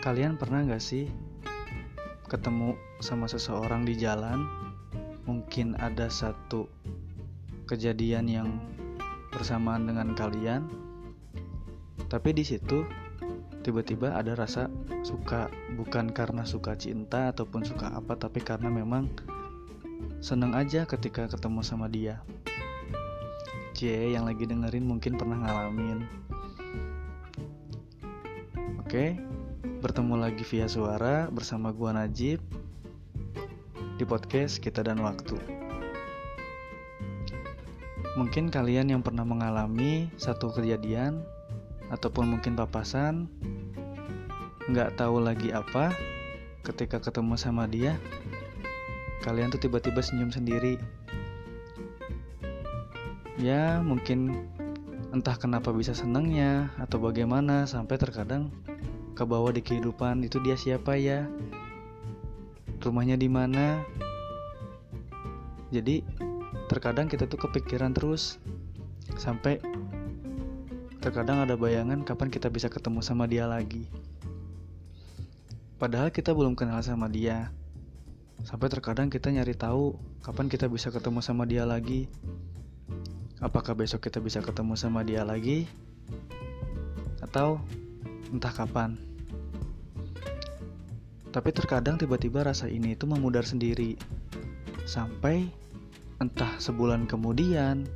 Kalian pernah gak sih ketemu sama seseorang di jalan? Mungkin ada satu kejadian yang bersamaan dengan kalian, tapi di situ tiba-tiba ada rasa suka, bukan karena suka cinta ataupun suka apa, tapi karena memang seneng aja ketika ketemu sama dia. C yang lagi dengerin mungkin pernah ngalamin. Oke, bertemu lagi via suara bersama gua Najib di podcast Kita dan Waktu. Mungkin kalian yang pernah mengalami satu kejadian ataupun mungkin papasan nggak tahu lagi apa ketika ketemu sama dia kalian tuh tiba-tiba senyum sendiri ya mungkin entah kenapa bisa senangnya atau bagaimana sampai terkadang ke bawah di kehidupan itu dia siapa ya? Rumahnya di mana? Jadi terkadang kita tuh kepikiran terus sampai terkadang ada bayangan kapan kita bisa ketemu sama dia lagi. Padahal kita belum kenal sama dia. Sampai terkadang kita nyari tahu kapan kita bisa ketemu sama dia lagi. Apakah besok kita bisa ketemu sama dia lagi? Atau entah kapan tapi terkadang tiba-tiba rasa ini itu memudar sendiri. Sampai entah sebulan kemudian,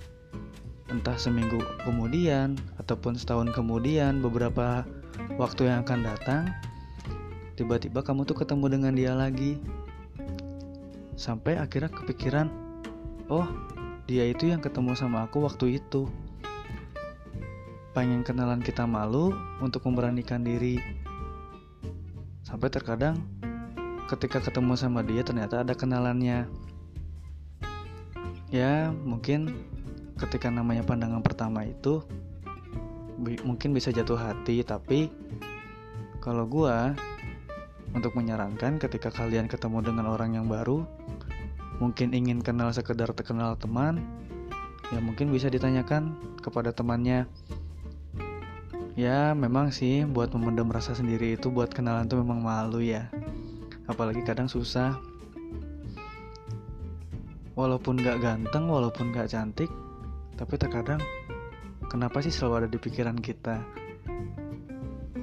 entah seminggu kemudian, ataupun setahun kemudian, beberapa waktu yang akan datang, tiba-tiba kamu tuh ketemu dengan dia lagi. Sampai akhirnya kepikiran, oh dia itu yang ketemu sama aku waktu itu. Pengen kenalan kita malu untuk memberanikan diri Sampai terkadang ketika ketemu sama dia ternyata ada kenalannya. Ya, mungkin ketika namanya pandangan pertama itu mungkin bisa jatuh hati, tapi kalau gua untuk menyarankan ketika kalian ketemu dengan orang yang baru, mungkin ingin kenal sekedar terkenal teman, ya mungkin bisa ditanyakan kepada temannya Ya memang sih buat memendam rasa sendiri itu buat kenalan tuh memang malu ya. Apalagi kadang susah. Walaupun gak ganteng, walaupun gak cantik Tapi terkadang Kenapa sih selalu ada di pikiran kita?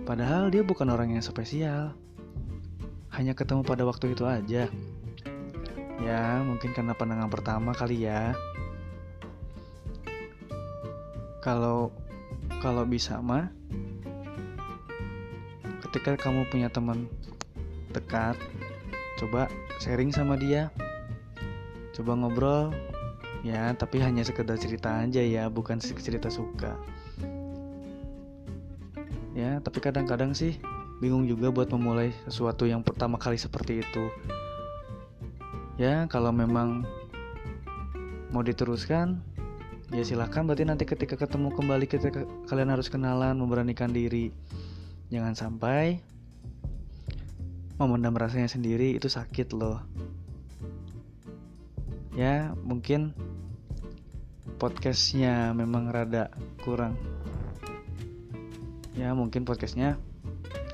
Padahal dia bukan orang yang spesial. Hanya ketemu pada waktu itu aja. Ya mungkin karena pandangan pertama kali ya. Kalau kalau bisa mah ketika kamu punya teman dekat coba sharing sama dia. Coba ngobrol ya tapi hanya sekedar cerita aja ya bukan cerita suka. Ya tapi kadang-kadang sih bingung juga buat memulai sesuatu yang pertama kali seperti itu. Ya kalau memang mau diteruskan ya silahkan berarti nanti ketika ketemu kembali ketika kalian harus kenalan memberanikan diri. Jangan sampai memendam rasanya sendiri itu sakit loh. Ya mungkin podcastnya memang rada kurang. Ya mungkin podcastnya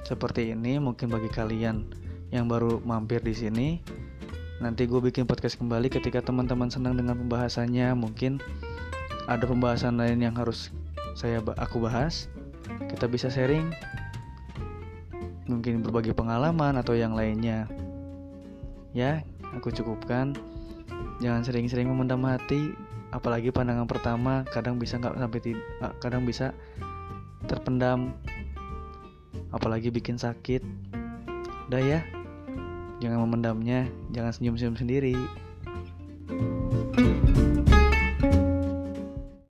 seperti ini mungkin bagi kalian yang baru mampir di sini. Nanti gue bikin podcast kembali ketika teman-teman senang dengan pembahasannya mungkin ada pembahasan lain yang harus saya aku bahas, kita bisa sharing mungkin berbagi pengalaman atau yang lainnya. Ya, aku cukupkan. Jangan sering-sering memendam hati, apalagi pandangan pertama kadang bisa nggak sampai kadang bisa terpendam, apalagi bikin sakit. Udah ya, jangan memendamnya, jangan senyum-senyum sendiri.